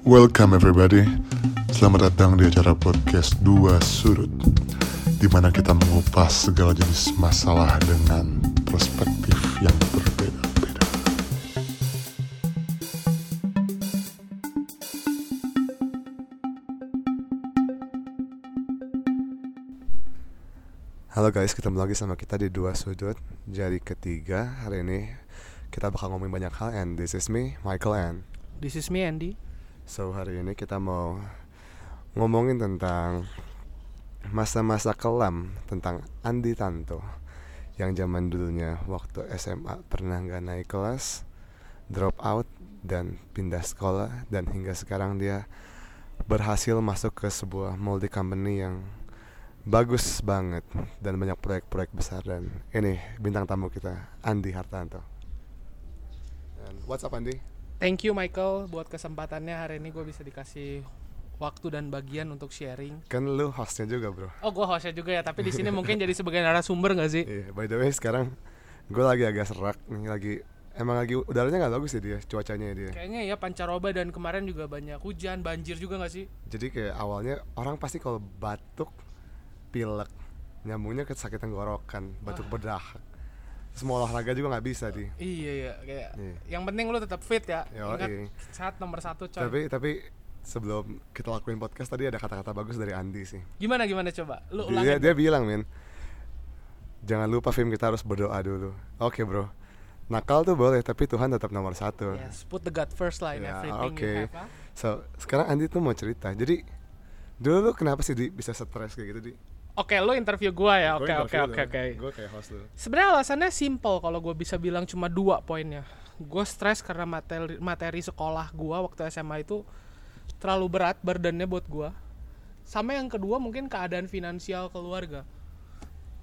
Welcome everybody. Selamat datang di acara podcast Dua Sudut di mana kita mengupas segala jenis masalah dengan perspektif yang berbeda-beda. Halo guys, ketemu lagi sama kita di Dua Sudut Jadi ketiga, hari ini kita bakal ngomongin banyak hal And this is me, Michael and This is me Andy. So hari ini kita mau ngomongin tentang masa-masa kelam Tentang Andi Tanto Yang zaman dulunya waktu SMA pernah nggak naik kelas Drop out dan pindah sekolah Dan hingga sekarang dia berhasil masuk ke sebuah multi company yang bagus banget dan banyak proyek-proyek besar dan ini bintang tamu kita Andi Hartanto. Dan what's up Andi? Thank you Michael buat kesempatannya hari ini gue bisa dikasih waktu dan bagian untuk sharing. Kan lu hostnya juga bro. Oh gue hostnya juga ya, tapi di sini mungkin jadi sebagai narasumber gak sih? Iya, by the way sekarang gue lagi agak serak nih lagi emang lagi udaranya nggak bagus ya dia cuacanya ya dia. Kayaknya ya pancaroba dan kemarin juga banyak hujan, banjir juga gak sih? Jadi kayak awalnya orang pasti kalau batuk, pilek, nyambungnya ke sakit tenggorokan, batuk berdahak. Semua olahraga juga nggak bisa di. Iya iya kayak. Iya. Yang penting lu tetap fit ya. Yoi. Ingat sehat nomor satu coy. Tapi tapi sebelum kita lakuin podcast tadi ada kata-kata bagus dari Andi sih. Gimana gimana coba? Lu dia, ulangin. dia bilang men jangan lupa film kita harus berdoa dulu oke bro nakal tuh boleh tapi Tuhan tetap nomor satu Yes, put the God first lah in Ya, everything oke. you have. ah. so sekarang Andi tuh mau cerita jadi dulu lu kenapa sih di bisa stres kayak gitu di Oke, lu interview gua ya. Oke oke oke oke. gue kayak host lu Sebenarnya alasannya simple kalau gue bisa bilang cuma dua poinnya. Gue stres karena materi materi sekolah gue waktu SMA itu terlalu berat burdennya buat gue. Sama yang kedua mungkin keadaan finansial keluarga.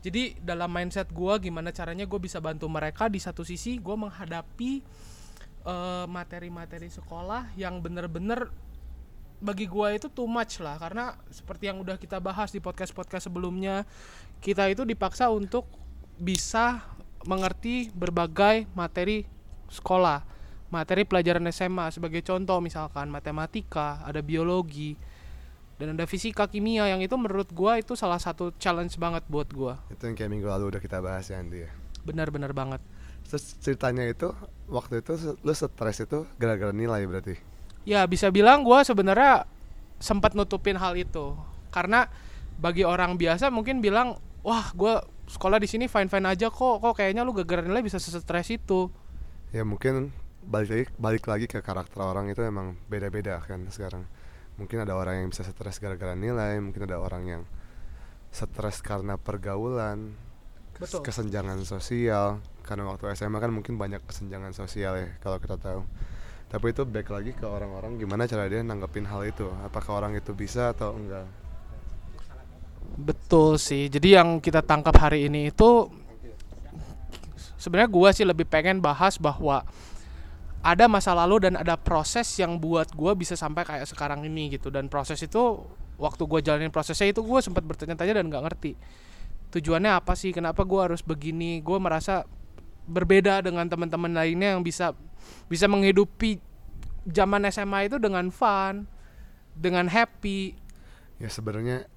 Jadi dalam mindset gue gimana caranya gue bisa bantu mereka di satu sisi gue menghadapi eh, materi-materi sekolah yang bener-bener bagi gua itu too much lah karena seperti yang udah kita bahas di podcast-podcast sebelumnya kita itu dipaksa untuk bisa mengerti berbagai materi sekolah materi pelajaran SMA sebagai contoh misalkan matematika ada biologi dan ada fisika kimia yang itu menurut gua itu salah satu challenge banget buat gua. Itu yang kayak minggu lalu udah kita bahas ya Andi ya? Benar-benar banget. Terus ceritanya itu waktu itu lu stres itu gara-gara nilai berarti Ya bisa bilang gue sebenarnya sempat nutupin hal itu. Karena bagi orang biasa mungkin bilang wah gue sekolah di sini fine fine aja kok. Kok kayaknya lu gara-gara nilai bisa stres itu. Ya mungkin balik lagi balik lagi ke karakter orang itu emang beda-beda kan sekarang. Mungkin ada orang yang bisa stres gara-gara nilai mungkin ada orang yang stres karena pergaulan Betul. kesenjangan sosial. Karena waktu SMA kan mungkin banyak kesenjangan sosial ya kalau kita tahu tapi itu back lagi ke orang-orang gimana cara dia nanggepin hal itu? Apakah orang itu bisa atau enggak? Betul sih. Jadi yang kita tangkap hari ini itu sebenarnya gue sih lebih pengen bahas bahwa ada masa lalu dan ada proses yang buat gue bisa sampai kayak sekarang ini gitu. Dan proses itu waktu gue jalanin prosesnya itu gue sempat bertanya-tanya dan nggak ngerti. Tujuannya apa sih? Kenapa gue harus begini? Gue merasa berbeda dengan teman-teman lainnya yang bisa bisa menghidupi zaman SMA itu dengan fun dengan happy. Ya sebenarnya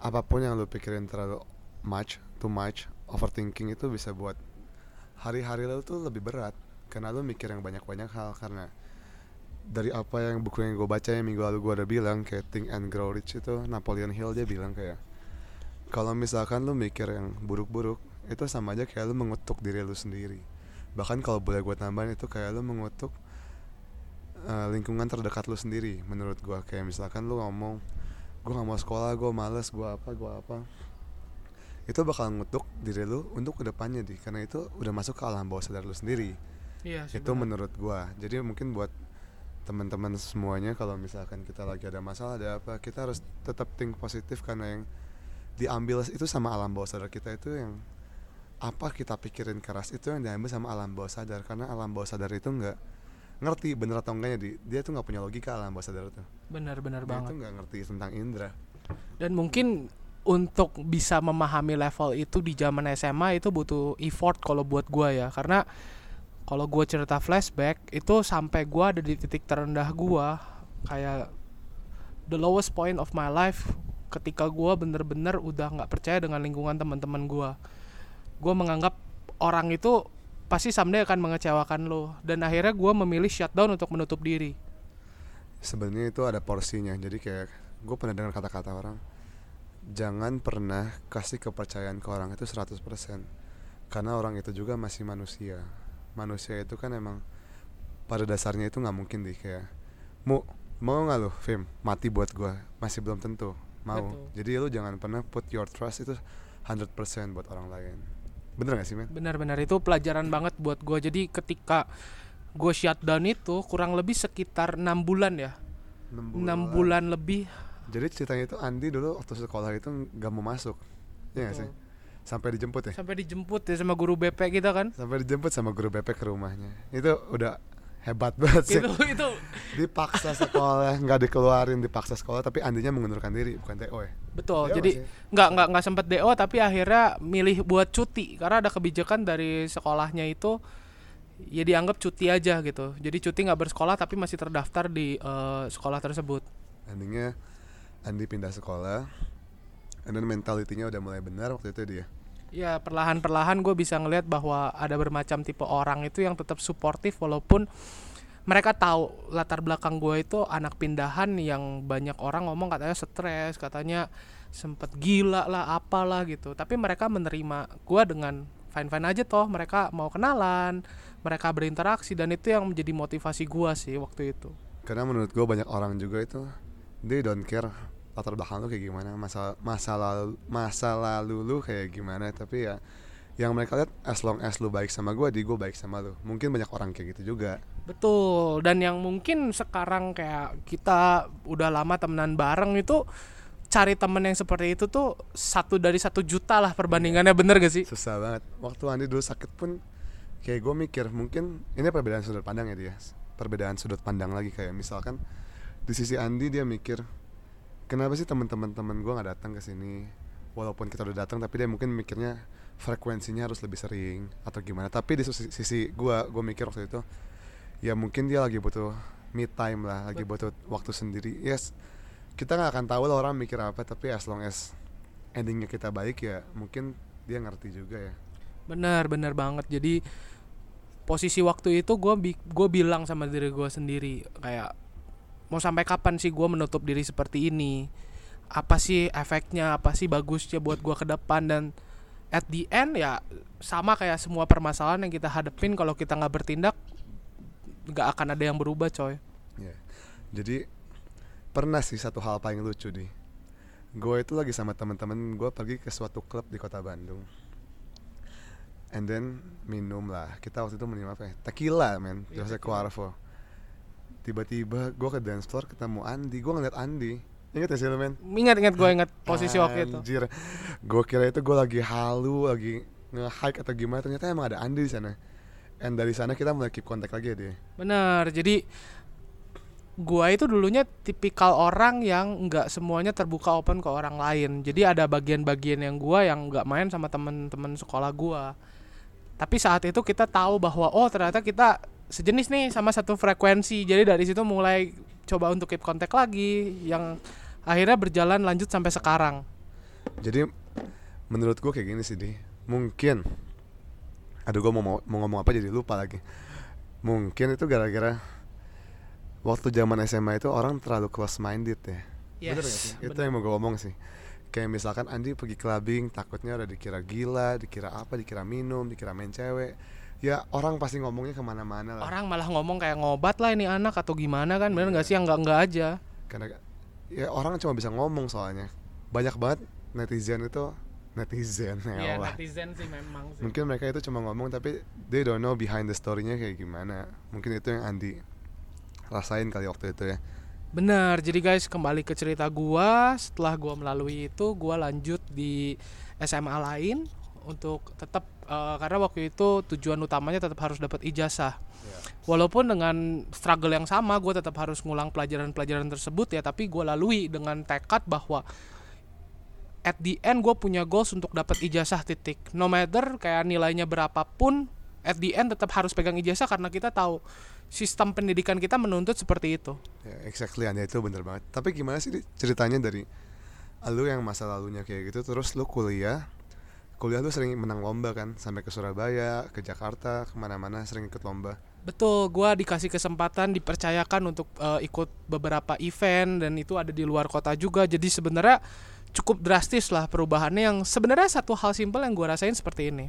apa pun yang lu pikirin terlalu much too much overthinking itu bisa buat hari-hari lu tuh lebih berat karena lu mikir yang banyak-banyak hal karena dari apa yang buku yang gue baca yang minggu lalu gue udah bilang kayak Think and Grow Rich itu Napoleon Hill dia bilang kayak kalau misalkan lu mikir yang buruk-buruk itu sama aja kayak lu mengutuk diri lu sendiri bahkan kalau boleh gue tambahin itu kayak lu mengutuk eh, lingkungan terdekat lu sendiri menurut gue kayak misalkan lu ngomong gue gak mau sekolah gue males gue apa gue apa. Itu bakal ngutuk diri lu untuk ke depannya di. Karena itu udah masuk ke alam bawah sadar lu sendiri. Iya sih, itu benar. menurut gua. Jadi mungkin buat teman-teman semuanya kalau misalkan kita lagi ada masalah ada apa kita harus tetap think positif. Karena yang diambil itu sama alam bawah sadar kita itu yang apa kita pikirin keras itu yang diambil sama alam bawah sadar. Karena alam bawah sadar itu nggak ngerti bener atau enggaknya di dia tuh nggak punya logika alam bawah sadar itu. Benar-benar banget. tuh nggak ngerti tentang indera. Dan mungkin untuk bisa memahami level itu di zaman SMA itu butuh effort kalau buat gua ya. Karena kalau gua cerita flashback itu sampai gua ada di titik terendah gua. Kayak the lowest point of my life ketika gue bener-bener udah nggak percaya dengan lingkungan teman-teman gue gue menganggap orang itu pasti someday akan mengecewakan lo dan akhirnya gue memilih shutdown untuk menutup diri. Sebenarnya itu ada porsinya. Jadi kayak gue pernah dengar kata-kata orang jangan pernah kasih kepercayaan ke orang itu 100% karena orang itu juga masih manusia. Manusia itu kan emang pada dasarnya itu nggak mungkin deh kayak mau mau nggak lo Fim? Mati buat gue masih belum tentu. Mau. Betul. jadi lu jangan pernah put your trust itu 100% buat orang lain bener gak sih men benar-benar itu pelajaran banget buat gue jadi ketika gue shutdown itu kurang lebih sekitar enam bulan ya. Enam bulan. lebih. Jadi ceritanya itu Andi dulu waktu sekolah itu nggak mau masuk. Ya nggak sih? Sampai dijemput ya? Sampai dijemput ya sama guru BP kita kan? Sampai dijemput sama guru BP ke rumahnya. Itu udah hebat banget sih. Itu itu. Dipaksa sekolah nggak dikeluarin dipaksa sekolah tapi Andinya mengundurkan diri bukan TO ya betul Iya jadi nggak nggak nggak sempet do tapi akhirnya milih buat cuti. Karena ada kebijakan dari sekolahnya itu ya dianggap cuti aja gitu. Jadi cuti nggak bersekolah tapi masih terdaftar di eh, sekolah tersebut. Endingnya Andi pindah sekolah and then mentalitinya udah mulai benar waktu itu dia. Ya perlahan-perlahan gue bisa ngelihat bahwa ada bermacam tipe orang itu yang tetap suportif walaupun mereka tahu latar belakang gue itu anak pindahan yang banyak orang ngomong katanya stres katanya sempet gila lah apalah gitu. Tapi mereka menerima gue dengan fine fine aja toh mereka mau kenalan mereka berinteraksi dan itu yang menjadi motivasi gue sih waktu itu. Karena menurut gue banyak orang juga itu they don't care latar belakang lu kayak gimana masa masa lalu masa lalu lu kayak gimana tapi ya yang mereka lihat as long as lu baik sama gue di gue baik sama lu. Mungkin banyak orang kayak gitu juga. Betul, dan yang mungkin sekarang kayak kita udah lama temenan bareng itu cari temen yang seperti itu tuh satu dari satu juta lah perbandingannya. Bener gak sih? susah banget. Waktu Andi dulu sakit pun kayak gue mikir mungkin ini perbedaan sudut pandang ya dia. Perbedaan sudut pandang lagi kayak misalkan di sisi Andi dia mikir kenapa sih teman-teman teman gue nggak datang ke sini? Walaupun kita udah datang tapi dia mungkin mikirnya frekuensinya harus lebih sering atau gimana tapi di sisi, sisi gue gue mikir waktu itu ya mungkin dia lagi butuh me time lah lagi butuh waktu sendiri yes kita nggak akan tahu lah orang mikir apa tapi as long as endingnya kita baik ya mungkin dia ngerti juga ya Bener, bener banget. Jadi posisi waktu itu gue bi gue bilang sama diri gue sendiri kayak mau sampai kapan sih gue menutup diri seperti ini? Apa sih efeknya? Apa sih bagusnya buat gue ke depan dan at the end ya sama kayak semua permasalahan yang kita hadepin kalau kita nggak bertindak nggak akan ada yang berubah coy. Ya. Jadi pernah sih satu hal paling lucu di. Gue itu lagi sama teman-teman gue pergi ke suatu klub di kota Bandung. And then minum lah. Kita waktu itu minum apa ya? Tequila men. Iya, Jose. Cuervo. Tiba-tiba gue ke dance floor ketemu Andi. Gue ngeliat Andi. Ingat gak sih men? Ingat ingat gue ingat posisi waktu itu. Anjir. Gue kira itu gue lagi halu, lagi nge-hike atau gimana. Ternyata emang ada Andi di sana. And dari sana kita mulai keep kontak lagi ya dia. Bener, jadi gua itu dulunya tipikal orang yang nggak semuanya terbuka open ke orang lain. Jadi ada bagian-bagian yang gua yang nggak main sama temen-temen sekolah gua. Tapi saat itu kita tahu bahwa oh ternyata kita sejenis nih sama satu frekuensi. Jadi dari situ mulai coba untuk keep kontak lagi yang akhirnya berjalan lanjut sampai sekarang. Jadi menurut gue kayak gini sih di. Mungkin aduh gue mau, mau mau ngomong apa jadi lupa lagi. Mungkin itu gara-gara waktu zaman SMA itu orang terlalu close minded ya Bener gak sih? itu yang mau gue ngomong sih. Kayak misalkan Andi pergi clubbing takutnya udah dikira gila dikira apa dikira minum dikira main cewek. Ya orang pasti ngomongnya ke mana-mana lah. Orang malah ngomong kayak ngobat lah ini anak atau gimana kan bener nggak sih? Yang nggak nggak aja. karena ya orang cuma bisa ngomong soalnya banyak banget netizen itu netizen ya Allah. netizen sih memang sih. mungkin mereka itu cuma ngomong tapi they don't know behind the story-nya kayak gimana mungkin itu yang Andi rasain kali waktu itu ya Benar, jadi guys kembali ke cerita gua Setelah gua melalui itu, gua lanjut di SMA lain Untuk tetap, eh, karena waktu itu tujuan utamanya tetap harus dapat ijazah. Walaupun dengan struggle yang sama, gue tetap harus ngulang pelajaran-pelajaran tersebut ya Tapi gua lalui dengan tekad bahwa At the end gue punya goals untuk dapat ijazah titik. No matter kayak nilainya berapapun at the end tetap harus pegang ijazah karena kita tahu sistem pendidikan kita menuntut seperti itu. Ya, exactly Anda itu bener banget. Tapi gimana sih ceritanya dari lu yang masa lalunya kayak gitu terus lu kuliah kuliah lu sering menang lomba kan sampai ke Surabaya ke Jakarta ke mana-mana sering ikut lomba Betul, gua dikasih kesempatan dipercayakan untuk eh, ikut beberapa event dan itu ada di luar kota juga. Jadi sebenarnya cukup drastis lah perubahannya yang sebenarnya satu hal simpel yang gua rasain seperti ini.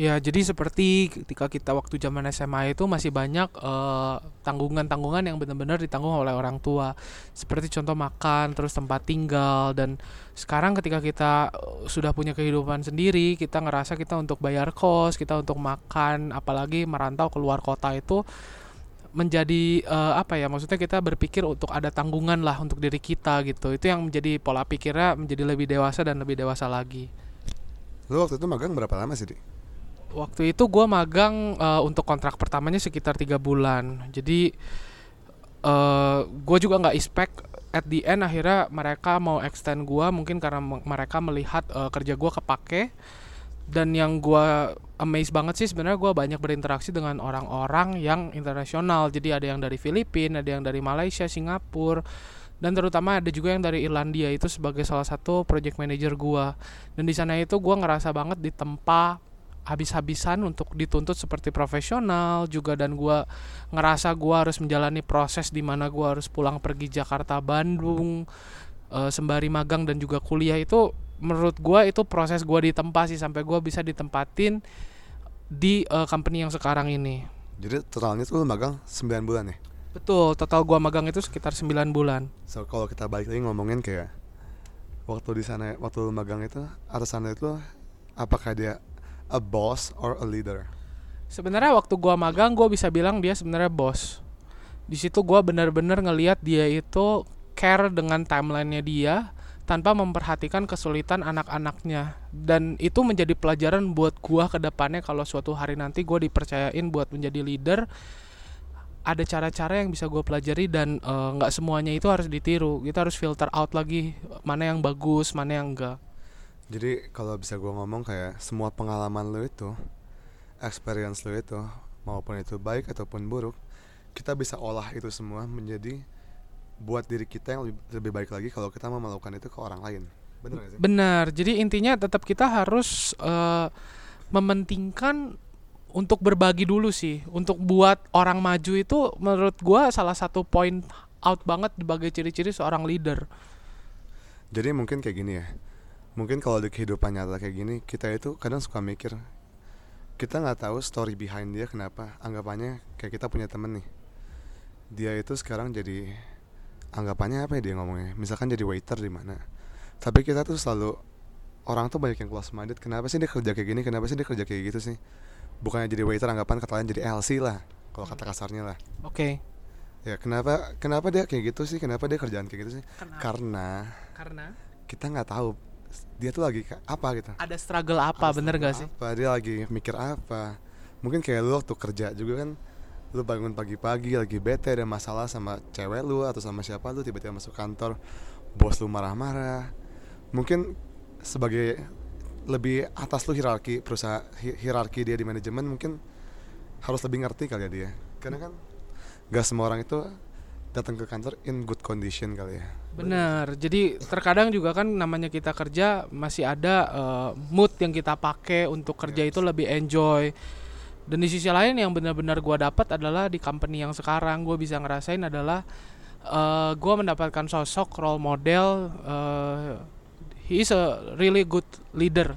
Ya, jadi seperti ketika kita waktu zaman SMA itu masih banyak eh, tanggungan-tanggungan yang benar-benar ditanggung oleh orang tua. Seperti contoh makan, terus tempat tinggal dan sekarang ketika kita eh, sudah punya kehidupan sendiri, kita ngerasa kita untuk bayar kos, kita untuk makan, apalagi merantau keluar kota itu menjadi eh, apa ya? Maksudnya kita berpikir untuk ada tanggungan lah untuk diri kita gitu. Itu yang menjadi pola pikirnya menjadi lebih dewasa dan lebih dewasa lagi. lu waktu itu magang berapa lama sih di Waktu itu gue magang eh, untuk kontrak pertamanya sekitar tiga bulan. Jadi eh gue juga nggak expect at the end akhirnya mereka mau extend gue mungkin karena me- mereka melihat eh, kerja gue kepake. Dan yang gue amazed banget sih sebenarnya gue banyak berinteraksi dengan orang-orang yang internasional. Jadi ada yang dari Filipina ada yang dari Malaysia Singapura dan terutama ada juga yang dari Irlandia. Itu sebagai salah satu project manager gue dan di sana itu gue ngerasa banget ditempa habis-habisan untuk dituntut seperti profesional juga dan gua ngerasa gua harus menjalani proses di mana gua harus pulang pergi Jakarta Bandung eh, sembari magang dan juga kuliah. Itu menurut gua itu proses gua ditempa sih sampai gua bisa ditempatin di eh, company yang sekarang ini. Jadi totalnya tuh magang 9 bulan ya? Betul total gua magang itu sekitar 9 bulan. So kalau kita balik lagi ngomongin kayak waktu di sana waktu magang itu atasan itu apakah dia a boss or a leader? Sebenarnya waktu gua magang gua bisa bilang dia sebenarnya bos. Di situ gua benar-benar ngelihat dia itu care dengan timelinenya dia tanpa memperhatikan kesulitan anak-anaknya. Dan itu menjadi pelajaran buat gua ke depannya kalau suatu hari nanti gua dipercayain buat menjadi leader ada cara-cara yang bisa gue pelajari dan eh, nggak semuanya itu harus ditiru. Kita harus filter out lagi mana yang bagus mana yang enggak Jadi kalau bisa gue ngomong kayak semua pengalaman lo itu, experience lo itu, maupun itu baik ataupun buruk, kita bisa olah itu semua menjadi buat diri kita yang lebih, lebih baik lagi kalau kita mau melakukan itu ke orang lain. Gak sih? Benar. Jadi intinya tetap kita harus eh, mementingkan untuk berbagi dulu sih. Untuk buat orang maju itu menurut gua salah satu point out banget sebagai ciri-ciri seorang leader. Jadi mungkin kayak gini ya. Mungkin kalau di kehidupan nyata kayak gini, kita itu kadang suka mikir kita nggak tahu story behind dia kenapa. Anggapannya kayak kita punya temen nih. Dia itu sekarang jadi anggapannya apa ya dia ngomongnya? Misalkan jadi waiter di mana. Tapi kita tuh selalu orang tuh banyak yang close minded. Kenapa sih dia kerja kayak gini? Kenapa sih dia kerja kayak gitu sih? Bukannya jadi waiter anggapan kata lain jadi LC lah. Kalau kata kasarnya lah. Oke. Ya kenapa kenapa dia kayak gitu sih? Kenapa dia kerjaan kayak gitu sih? Karena Karena kita nggak tahu dia tuh lagi apa gitu. Ada struggle apa Ada bener struggle gak sih? apa dia lagi mikir apa. Mungkin kayak lu waktu kerja juga kan lu bangun pagi-pagi lagi bete ada masalah sama cewek lu atau sama siapa lu tiba-tiba masuk kantor bos lu marah-marah. Mungkin sebagai lebih atas lu hierarki perusahaan hi- hierarki dia di manajemen mungkin harus lebih ngerti kali ya dia. Karena kan gak semua orang itu datang ke kantor in good condition kali ya Benar. Jadi terkadang juga kan namanya kita kerja masih ada eh, mood yang kita pakai untuk kerja itu lebih enjoy. Dan di sisi lain yang benar-benar gua dapat adalah di company yang sekarang gua bisa ngerasain adalah eh gua mendapatkan sosok role model eh he is a really good leader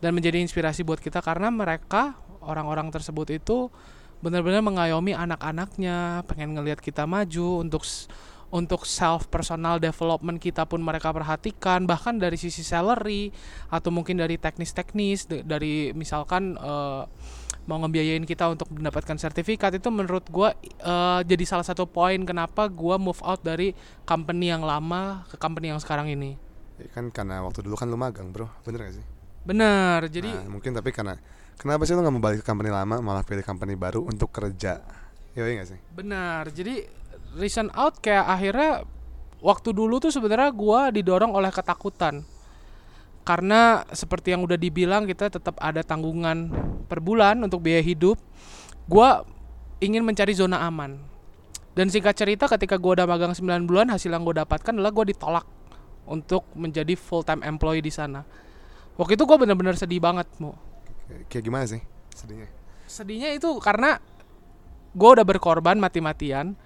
dan menjadi inspirasi buat kita karena mereka orang-orang tersebut itu benar-benar mengayomi anak-anaknya, pengen ngelihat kita maju untuk untuk self personal development kita pun mereka perhatikan bahkan dari sisi salary atau mungkin dari teknis-teknis dari misalkan eh, mau ngebiayain kita untuk mendapatkan sertifikat itu menurut gua eh, jadi salah satu poin kenapa gua move out dari company yang lama ke company yang sekarang ini. Ya kan karena waktu dulu kan lu magang bro bener gak sih Benar. Jadi Nah, mungkin tapi karena kenapa sih lu nggak mau balik ke company lama malah pilih company baru untuk kerja? Ya iya gak sih? Benar. Jadi reason out kayak akhirnya waktu dulu tuh sebenarnya gua didorong oleh ketakutan. karena seperti yang udah dibilang kita tetap ada tanggungan per bulan untuk biaya hidup. Gua ingin mencari zona aman. Dan singkat cerita ketika gua udah magang 9 bulan hasil yang gue dapatkan adalah gua ditolak untuk menjadi full time employee di sana. Waktu itu gua bener-bener sedih banget mau Kayak- gimana sih sedihnya? Sedihnya itu karena gue udah berkorban mati-matian.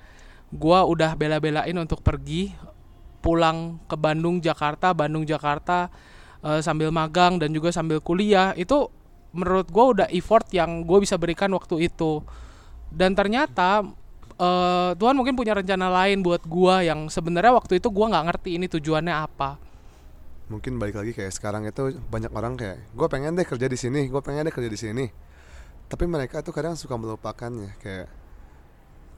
Gue udah bela-belain untuk pergi pulang ke Bandung Jakarta Bandung Jakarta eh, sambil magang dan juga sambil kuliah. Itu menurut gue udah effort yang gue bisa berikan waktu itu. Dan ternyata eh, Tuhan mungkin punya rencana lain buat gue yang sebenarnya waktu itu gue nggak ngerti ini tujuannya apa mungkin balik lagi kayak sekarang itu banyak orang kayak gue pengen deh kerja di sini gue pengen deh kerja di sini. Tapi mereka tuh kadang suka melupakannya kayak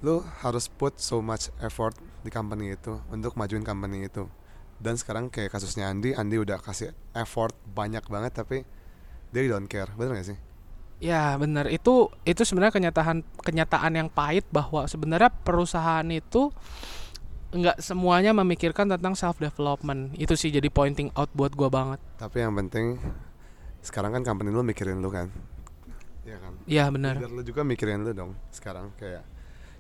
lu harus put so much effort di company itu untuk majuin company itu. Dan sekarang kayak kasusnya Andi Andi udah kasih effort banyak banget tapi dia don't care bener gak sih? Ya benar itu itu sebenarnya kenyataan kenyataan yang pahit bahwa sebenarnya perusahaan itu nggak semuanya memikirkan tentang self development itu sih jadi pointing out buat gua banget. tapi yang penting sekarang kan company lu mikirin lu kan Iya kan Iya benar. Lu juga mikirin lu dong sekarang kayak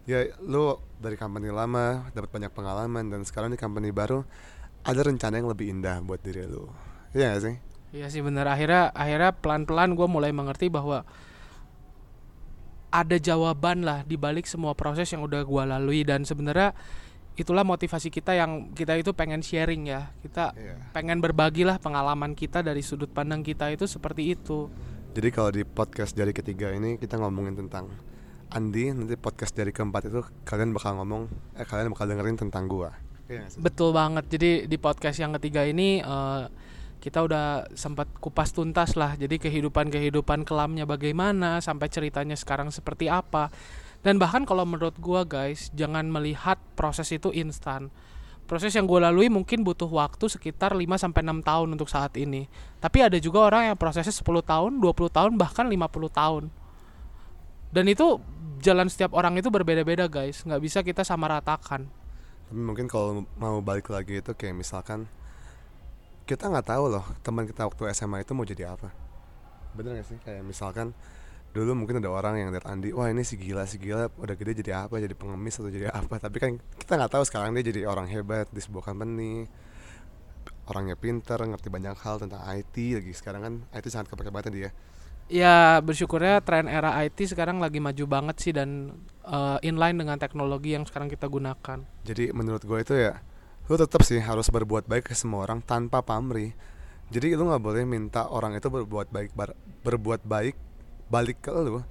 ya lu dari company lama dapat banyak pengalaman dan sekarang di company baru ada rencana yang lebih indah buat diri lu. Iya gak sih? Iya sih benar akhirnya akhirnya pelan pelan gua mulai mengerti bahwa ada jawaban lah di balik semua proses yang udah gua lalui dan sebenarnya itulah motivasi kita yang kita itu pengen sharing ya kita Iya. pengen berbagi lah pengalaman kita dari sudut pandang kita itu seperti itu. Jadi kalau di podcast dari ketiga ini kita ngomongin tentang Andi nanti podcast dari keempat itu kalian bakal ngomong eh kalian bakal dengerin tentang gua. Iya? Betul banget. Jadi di podcast yang ketiga ini eh, kita udah sempat kupas tuntas lah. Jadi kehidupan-kehidupan kelamnya bagaimana sampai ceritanya sekarang seperti apa. Dan bahkan kalau menurut gua guys, jangan melihat proses itu instan. Proses yang gue lalui mungkin butuh waktu sekitar 5 sampai 6 tahun untuk saat ini. Tapi ada juga orang yang prosesnya 10 tahun, 20 tahun, bahkan 50 tahun. Dan itu jalan setiap orang itu berbeda-beda guys, nggak bisa kita sama ratakan. Tapi mungkin kalau mau balik lagi itu kayak misalkan kita nggak tahu loh teman kita waktu SMA itu mau jadi apa. Bener gak sih? Kayak misalkan dulu mungkin ada orang yang lihat Andi, wah ini si gila si gila udah gede jadi apa? Jadi pengemis atau jadi apa? Tapi kan kita nggak tahu sekarang dia jadi orang hebat di sebuah company. Orangnya pinter, ngerti banyak hal tentang IT lagi. Sekarang kan IT sangat kepake banget dia. Ya bersyukurnya tren era IT sekarang lagi maju banget sih dan eh, inline dengan teknologi yang sekarang kita gunakan. Jadi menurut gue itu ya lu tetap sih harus berbuat baik ke semua orang tanpa pamrih. Jadi lu nggak boleh minta orang itu berbuat baik berbuat baik balik ke lu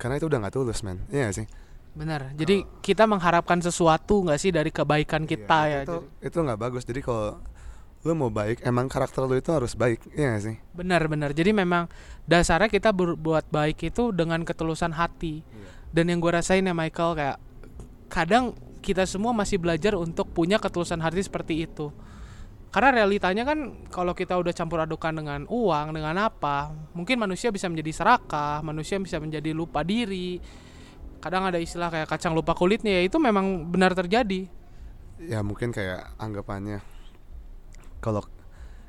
karena itu udah nggak tulus men. Iya gak sih? Benar. Jadi kita mengharapkan sesuatu nggak sih dari kebaikan kita Iya, ya. Itu Jadi- itu nggak bagus. Jadi kalau lu mau baik emang karakter lu itu harus baik. Iya gak sih? Benar-benar. Jadi memang dasarnya kita berbuat baik itu dengan ketulusan hati. Dan yang gue rasain ya Michael kayak kadang kita semua masih belajar untuk punya ketulusan hati seperti itu. Karena realitanya kan kalau kita udah campur adukan dengan uang, dengan apa, mungkin manusia bisa menjadi serakah, manusia bisa menjadi lupa diri. Kadang ada istilah kayak kacang lupa kulitnya, ya itu memang benar terjadi. Ya mungkin kayak anggapannya. Kalau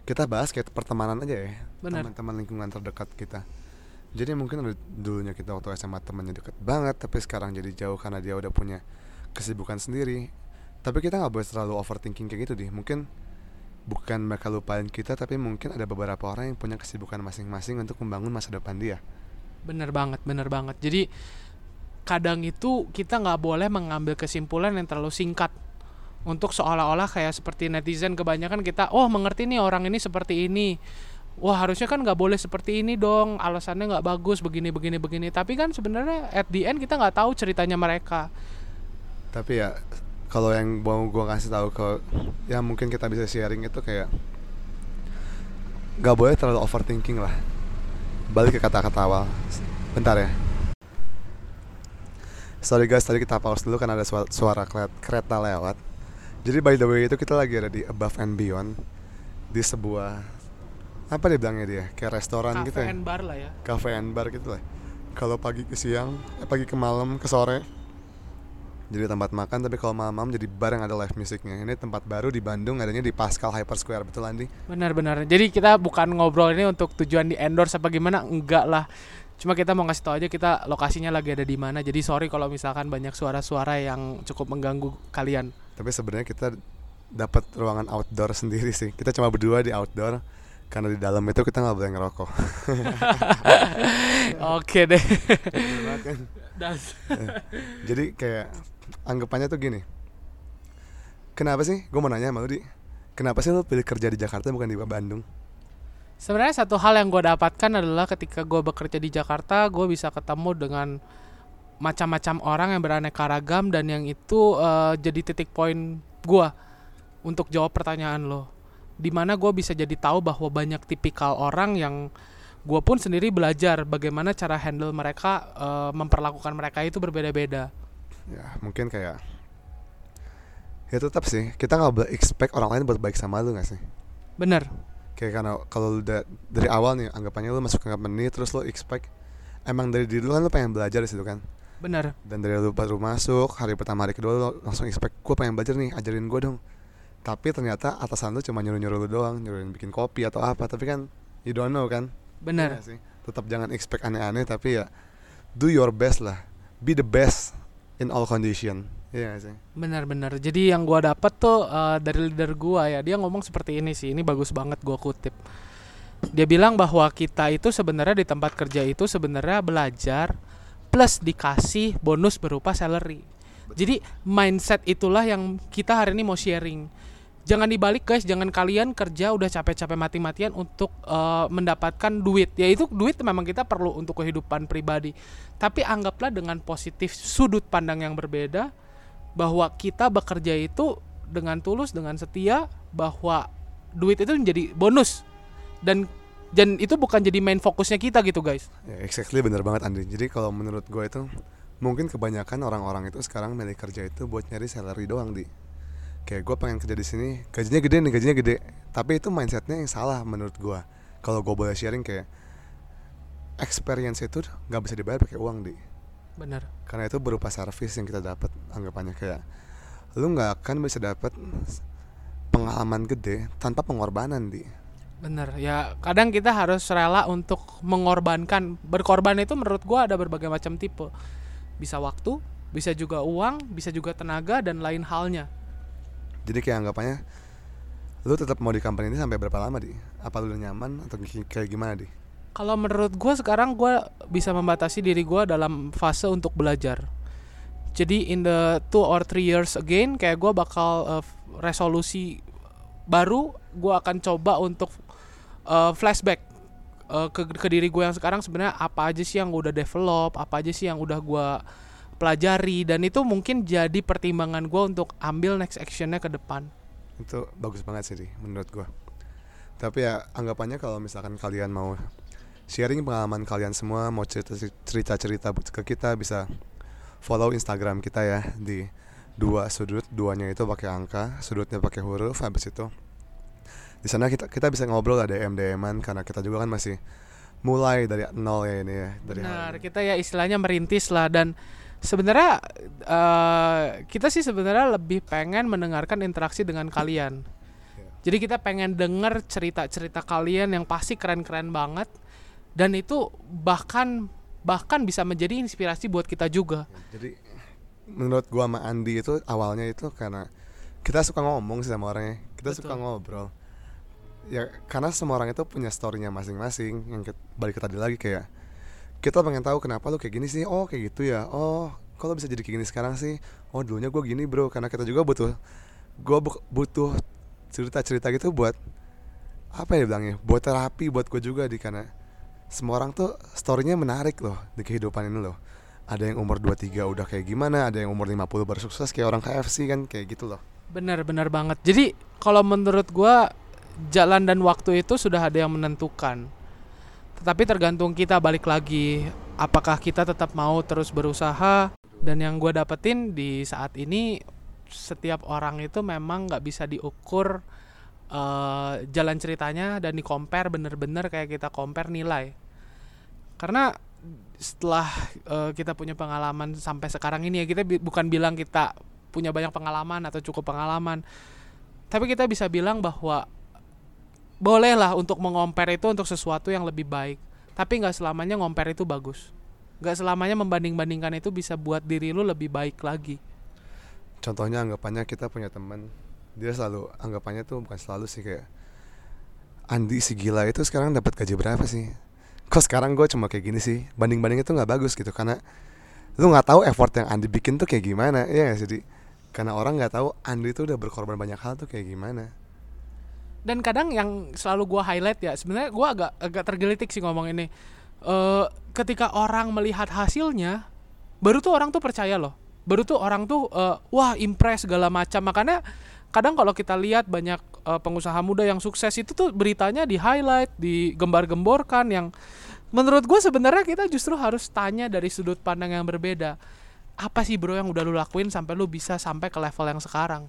kita bahas kayak pertemanan aja ya teman-teman lingkungan terdekat kita. Jadi mungkin dulunya kita waktu SMA temannya deket banget tapi sekarang jadi jauh karena dia udah punya kesibukan sendiri. Tapi kita nggak boleh terlalu overthinking kayak gitu deh. Mungkin bukan mereka lupain kita tapi mungkin ada beberapa orang yang punya kesibukan masing-masing untuk membangun masa depan dia Bener banget, bener banget. Jadi kadang itu kita nggak boleh mengambil kesimpulan yang terlalu singkat untuk seolah-olah kayak seperti netizen kebanyakan kita, oh mengerti nih orang ini seperti ini. Wah harusnya kan nggak boleh seperti ini dong, alasannya nggak bagus begini begini begini. Tapi kan sebenarnya at the end kita nggak tahu ceritanya mereka. tapi ya kalau yang mau gue kasih tahu ke yang mungkin kita bisa sharing itu kayak nggak boleh terlalu overthinking lah. Balik ke kata-kata awal. Bentar ya. Sorry guys tadi kita pause dulu karena ada suara, suara kereta lewat. Jadi by the way itu kita lagi ada di above and beyond. Di sebuah apa dia bilangnya dia? Kayak restoran gitu Cafe ya? and bar lah ya. cafe and bar gitu lah. Kalau pagi ke siang eh, pagi ke malam ke sore jadi tempat makan tapi kalau malam-malam jadi bar yang ada live musiknya ini tempat baru di Bandung adanya di Pascal Hyper Square betul Andi Benar-benar. Jadi kita bukan ngobrol ini untuk tujuan di endorse apa gimana, enggak lah. Cuma kita mau ngasih tau aja kita lokasinya lagi ada di mana. Jadi sorry kalau misalkan banyak suara-suara yang cukup mengganggu kalian. tapi sebenarnya kita dapat ruangan outdoor sendiri sih kita cuma berdua di outdoor karena di dalam itu kita nggak boleh ngerokok Oke deh. Das. jadi kayak anggapannya tuh gini kenapa sih gue mau nanya sama lu di kenapa sih lu pilih kerja di Jakarta bukan di Bandung Sebenarnya satu hal yang gue dapatkan adalah ketika gue bekerja di Jakarta, gue bisa ketemu dengan macam-macam orang yang beraneka ragam dan yang itu eh, jadi titik poin gue untuk jawab pertanyaan lo. Di mana gue bisa jadi tahu bahwa banyak tipikal orang yang gue pun sendiri belajar bagaimana cara handle mereka eh, memperlakukan mereka itu berbeda-beda. Ya mungkin kayak ya tetap sih kita nggak boleh expect orang lain buat baik sama lu nggak sih? Bener, kayak karena kalau dari awal nih anggapannya lu masuk ke company terus lu expect emang dari diri lu kan lu pengen belajar di situ kan? Bener, dan dari lu baru masuk hari pertama hari kedua lu langsung expect gue pengen belajar nih ajarin gue dong. Tapi ternyata atasan lu cuma nyuruh nyuruh lu doang nyuruhin bikin kopi atau apa tapi kan you don't know kan? Bener. Iya sih? Tetap jangan expect aneh-aneh tapi ya do your best lah. Be the best in all condition iya sih Benar-benar. Jadi yang gua dapet tuh eh, dari leader gua ya, dia ngomong seperti ini sih. Ini bagus banget gua kutip. Dia bilang bahwa kita itu sebenarnya di tempat kerja itu sebenarnya belajar plus dikasih bonus berupa salary. Jadi mindset itulah yang kita hari ini mau sharing. Jangan dibalik guys, jangan kalian kerja udah capek-capek mati-matian untuk eh, mendapatkan duit. Ya itu duit memang kita perlu untuk kehidupan pribadi. Tapi anggaplah dengan positif sudut pandang yang berbeda bahwa kita bekerja itu dengan tulus dengan setia bahwa duit itu menjadi bonus. Dan dan itu bukan jadi main fokusnya kita gitu guys. Ya exactly. Bener banget Andri. Jadi kalau menurut gue itu mungkin kebanyakan orang-orang itu sekarang milih kerja itu buat nyari salary doang di kayak gue pengen kerja di sini gajinya gede nih gajinya gede. Tapi itu mindsetnya yang salah menurut gue kalau gue boleh sharing kayak experience itu nggak bisa dibayar pakai uang di. Benar. Karena itu berupa service yang kita dapat anggapannya kayak lu nggak akan bisa dapat pengalaman gede tanpa pengorbanan di. Benar. Ya kadang kita harus rela untuk mengorbankan. Berkorban itu menurut gua ada berbagai macam tipe. Bisa waktu bisa juga uang bisa juga tenaga dan lain halnya jadi kayak anggapannya lu tetap mau di company ini sampai berapa lama di? Apa lu nyaman atau kayak gimana di? Kalau menurut gue sekarang gue bisa membatasi diri gue dalam fase untuk belajar. Jadi in the two or three years again kayak gue bakal uh, resolusi baru gue akan coba untuk uh, flashback uh, ke, ke diri gue yang sekarang sebenarnya apa aja sih yang udah develop apa aja sih yang udah gue pelajari dan itu mungkin jadi pertimbangan gue untuk ambil next actionnya ke depan. Itu bagus banget sih menurut gua. Tapi ya anggapannya kalau misalkan kalian mau sharing pengalaman kalian semua mau cerita cerita cerita ke kita bisa follow instagram kita ya di dua sudut duanya itu pakai angka sudutnya pakai huruf habis itu di sana kita kita bisa ngobrol ada dm dman karena kita juga kan masih mulai dari nol ya ini ya dari Benar, kita ya istilahnya merintis lah dan sebenarnya eh, kita sih sebenarnya lebih pengen mendengarkan interaksi dengan kalian. Iya. Jadi kita pengen denger cerita-cerita kalian yang pasti keren-keren banget dan itu bahkan bahkan bisa menjadi inspirasi buat kita juga. Jadi menurut gua sama Andi itu awalnya itu karena kita suka ngomong sih sama orangnya. Kita Betul. suka ngobrol. Ya karena semua orang itu punya storynya masing-masing. Yang balik ke tadi lagi kayak kita pengen tahu kenapa lu kayak gini sih. Oh kayak gitu ya. Oh kalau bisa jadi kayak gini sekarang sih. Oh dulunya gua gini bro. Karena kita juga butuh gua bu- butuh cerita-cerita gitu buat apa ya bilangnya? Buat terapi buat gue juga di karena semua orang tuh storynya menarik loh di kehidupan ini loh ada yang umur 23 udah kayak gimana ada yang umur 50 baru sukses kayak orang KFC kan kayak gitu loh Benar-benar banget. Jadi kalau menurut gua jalan dan waktu itu sudah ada yang menentukan. Tetapi tergantung kita balik lagi. Apakah kita tetap mau terus berusaha? Dan yang gua dapetin di saat ini setiap orang itu memang nggak bisa diukur eh, jalan ceritanya dan di compare bener-bener kayak kita compare nilai. Karena setelah eh, kita punya pengalaman sampai sekarang ini ya kita bi- bukan bilang kita punya banyak pengalaman atau cukup pengalaman. Tapi kita bisa bilang bahwa bolehlah untuk mengompar itu untuk sesuatu yang lebih baik. Tapi nggak selamanya ngompar itu bagus. Nggak selamanya membanding-bandingkan itu bisa buat diri lu lebih baik lagi. Contohnya anggapannya kita punya teman. Dia selalu anggapannya tuh bukan selalu sih kayak Andi si gila itu sekarang dapat gaji berapa sih? Kok sekarang gue cuma kayak gini sih? Banding banding itu nggak bagus gitu karena lu nggak tahu effort yang Andi bikin tuh kayak gimana ya nggak sih Di? karena orang nggak tahu Andi tuh udah berkorban banyak hal tuh kayak gimana dan kadang yang selalu gua highlight ya sebenarnya gua agak agak tergelitik sih ngomong ini. Eh ketika orang melihat hasilnya baru tuh orang tuh percaya loh. Baru tuh orang tuh eh, wah impress segala macam. Makanya kadang kalau kita lihat banyak eh, pengusaha muda yang sukses itu tuh beritanya di highlight digembar-gemborkan yang menurut gue sebenarnya kita justru harus tanya dari sudut pandang yang berbeda. Apa sih bro yang udah lu lakuin sampai lu bisa sampai ke level yang sekarang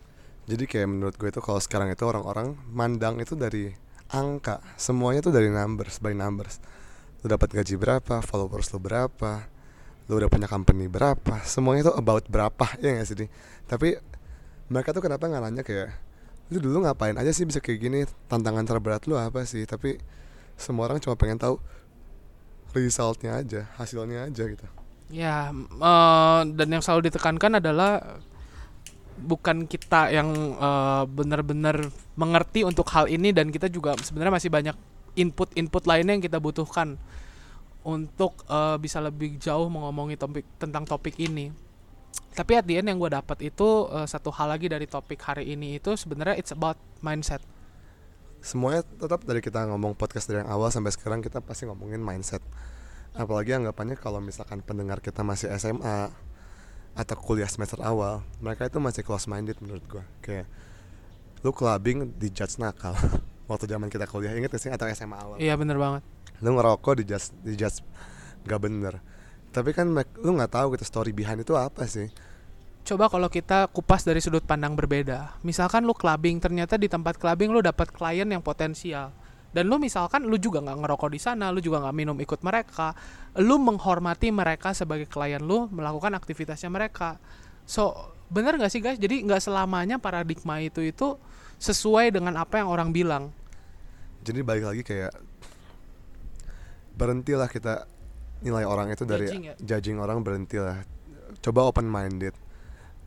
Jadi kayak menurut gue itu kalau sekarang itu orang-orang mandang itu dari angka, semuanya tuh dari numbers, by numbers. Lu dapat gaji berapa, followers lu berapa, lu udah punya company berapa, semuanya tuh about berapa ya nggak sih? Tapi mereka tuh kenapa nggak nanya kayak lu dulu ngapain aja sih bisa kayak gini, tantangan terberat lu apa sih? Tapi semua orang cuma pengen tahu resultnya aja, hasilnya aja gitu. Ya, eh, dan yang selalu ditekankan adalah bukan kita yang eh, benar-benar mengerti untuk hal ini dan kita juga sebenarnya masih banyak input-input lainnya yang kita butuhkan untuk eh, bisa lebih jauh mengomongi topik tentang topik ini. Tapi at the end yang gue dapat itu eh, satu hal lagi dari topik hari ini itu sebenarnya it's about mindset. semuanya tetap dari kita ngomong podcast dari yang awal sampai sekarang kita pasti ngomongin mindset apalagi anggapannya kalau misalkan pendengar kita masih SMA atau kuliah semester awal mereka itu masih close minded menurut gua kayak lu clubbing di judge nakal waktu zaman kita kuliah inget gak sih atau SMA awal Iya bener banget. lu ngerokok di judge di judge gak bener tapi kan lu nggak tahu gitu story behind itu apa sih Coba kalau kita kupas dari sudut pandang berbeda. Misalkan lu clubbing, ternyata di tempat clubbing lu dapat klien yang potensial. Dan lu misalkan lu juga nggak ngerokok di sana, lu juga nggak minum ikut mereka, lu menghormati mereka sebagai klien lu melakukan aktivitasnya mereka. So bener nggak sih guys? Jadi nggak selamanya paradigma itu itu sesuai dengan apa yang orang bilang. jadi balik lagi kayak berhentilah kita nilai orang itu dari Judging ya? judging orang berhentilah coba open minded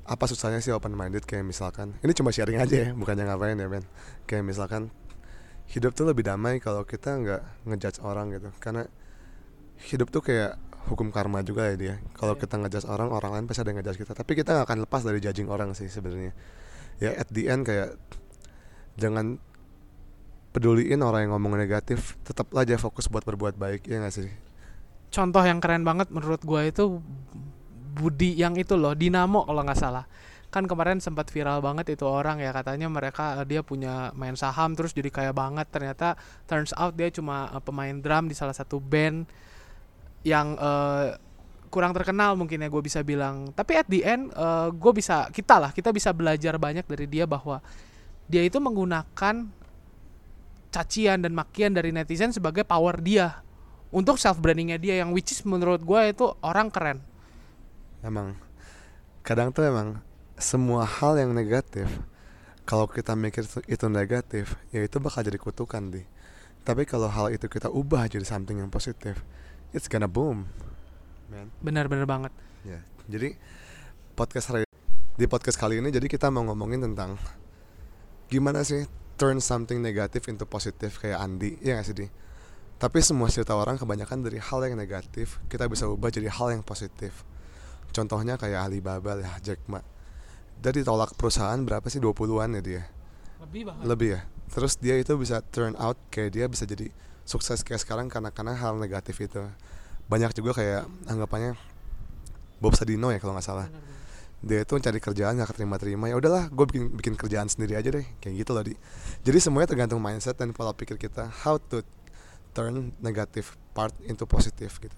apa susahnya sih open minded kayak misalkan ini cuma sharing aja ya bukannya ngapain ya Ben kayak misalkan hidup tuh lebih damai kalau kita nggak ngejudge orang gitu. Karena hidup tuh kayak hukum karma juga ya dia. Kalau Iya. kita ngejudge orang orang lain pasti ada yang ngejudge kita. Tapi kita nggak akan lepas dari judging orang sih sebenarnya. Ya at the end kayak jangan peduliin orang yang ngomong negatif tetap aja fokus buat berbuat baik ya nggak sih? Contoh yang keren banget menurut gua itu Budi yang itu loh, Dinamo kalau nggak salah. Kan kemarin sempat viral banget itu orang ya katanya mereka eh, dia punya main saham terus jadi kaya banget. Ternyata turns out dia cuma eh, pemain drum di salah satu band yang eh, kurang terkenal mungkin ya gue bisa bilang. Tapi at the end gue bisa kita lah kita bisa belajar banyak dari dia bahwa dia itu menggunakan cacian dan makian dari netizen sebagai power dia untuk self brandingnya dia yang which is menurut gue itu orang keren emang kadang tuh emang semua hal yang negatif kalau kita mikir itu- negatif ya itu bakal jadi kutukan di. Tapi kalau hal itu kita ubah jadi something yang positif it's gonna boom man. Benar-benar banget. Ya jadi podcast hari di podcast kali ini jadi kita mau ngomongin tentang gimana sih turn something negatif into positif kayak Andi ya gak sih di? Tapi semua cerita orang kebanyakan dari hal yang negatif kita bisa ubah jadi hal yang positif. Contohnya kayak Alibaba lah Jack Ma dari tolak perusahaan berapa sih? 20-an ya dia? Lebih banget lebih ya? Terus dia itu bisa turn out kayak dia bisa jadi sukses kayak sekarang karena karena hal negatif itu. Banyak juga kayak anggapannya Bob Sadino ya kalau nggak salah. Dia itu cari kerjaan nggak keterima-terima. Ya udahlah gue bikin bikin kerjaan sendiri aja deh. Kayak gitu loh di. Jadi semuanya tergantung mindset dan pola pikir kita. How to turn negative part into positif gitu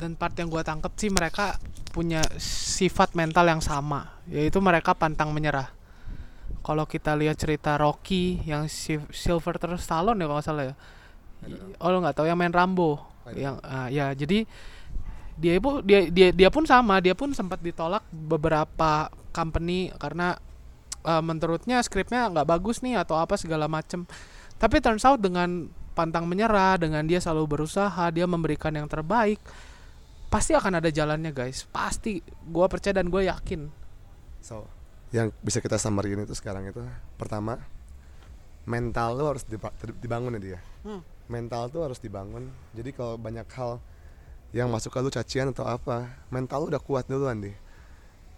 dan part yang gue tangkep sih mereka punya sifat mental yang sama yaitu mereka pantang menyerah. Kalau kita lihat cerita Rocky yang si- Sylvester Stallone ya kalau nggak salah ya? Oh lo nggak tahu yang main Rambo. Yang ah, ya jadi dia pun dia dia dia pun sama dia pun sempat ditolak beberapa company karena uh, menurutnya skripnya nggak bagus nih atau apa segala macem. Tapi turns out dengan pantang menyerah dengan dia selalu berusaha dia memberikan yang terbaik pasti akan ada jalannya guys. Pasti. Gue percaya dan gue yakin. So yang bisa kita summary itu sekarang itu pertama mental lu harus diba- dibangun ya dia Hmm. mental tuh harus dibangun. Jadi kalau banyak hal yang masuk ke lu cacian atau apa mental lu udah kuat duluan deh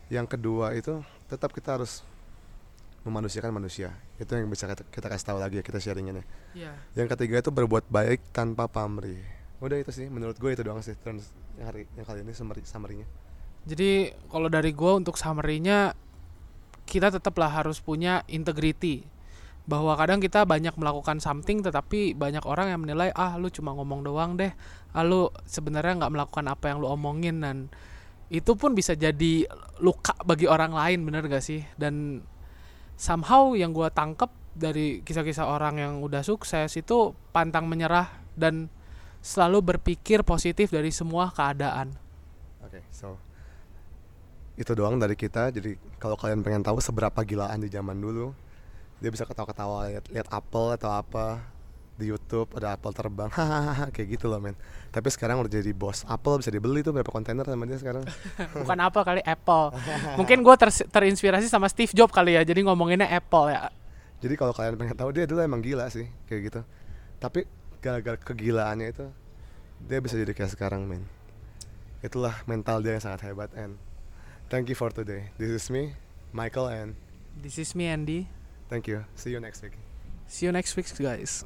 yang kedua itu tetap kita harus memanusiakan manusia. Itu yang bisa kita, kita kasih tahu lagi ya kita sharingin ya. Ya yang ketiga itu berbuat baik tanpa pamrih udah itu sih menurut gue itu doang sih terus yang hari yang kali ini summary summary-nya. Jadi kalau dari gue untuk summary-nya kita tetaplah harus punya integrity. Bahwa kadang kita banyak melakukan something tetapi banyak orang yang menilai ah lu cuma ngomong doang deh. Ah lu sebenarnya nggak melakukan apa yang lu omongin. Dan itu pun bisa jadi luka bagi orang lain bener gak sih? Dan somehow yang gue tangkep dari kisah-kisah orang yang udah sukses itu pantang menyerah dan selalu berpikir positif dari semua keadaan Oke, so itu doang dari kita. Jadi kalau kalian pengen tahu seberapa gilaan di zaman dulu, dia bisa ketawa-ketawa lihat lihat apel atau apa di YouTube ada apel terbang, hahaha kayak gitu loh men. Tapi sekarang udah jadi bos apel bisa dibeli tuh berapa kontainer sama dia sekarang. bukan apa kali Apple mungkin gue terinspirasi sama Steve Jobs kali ya jadi ngomonginnya Apple ya Jadi kalau kalian pengen tahu dia dulu emang gila sih kayak gitu. Tapi gara-gara kegilaannya itu dia bisa jadi kayak sekarang men. Itulah mental dia yang sangat hebat and thank you for today. This is me, Michael and this is me Andy thank you. See you next week. see you next week guys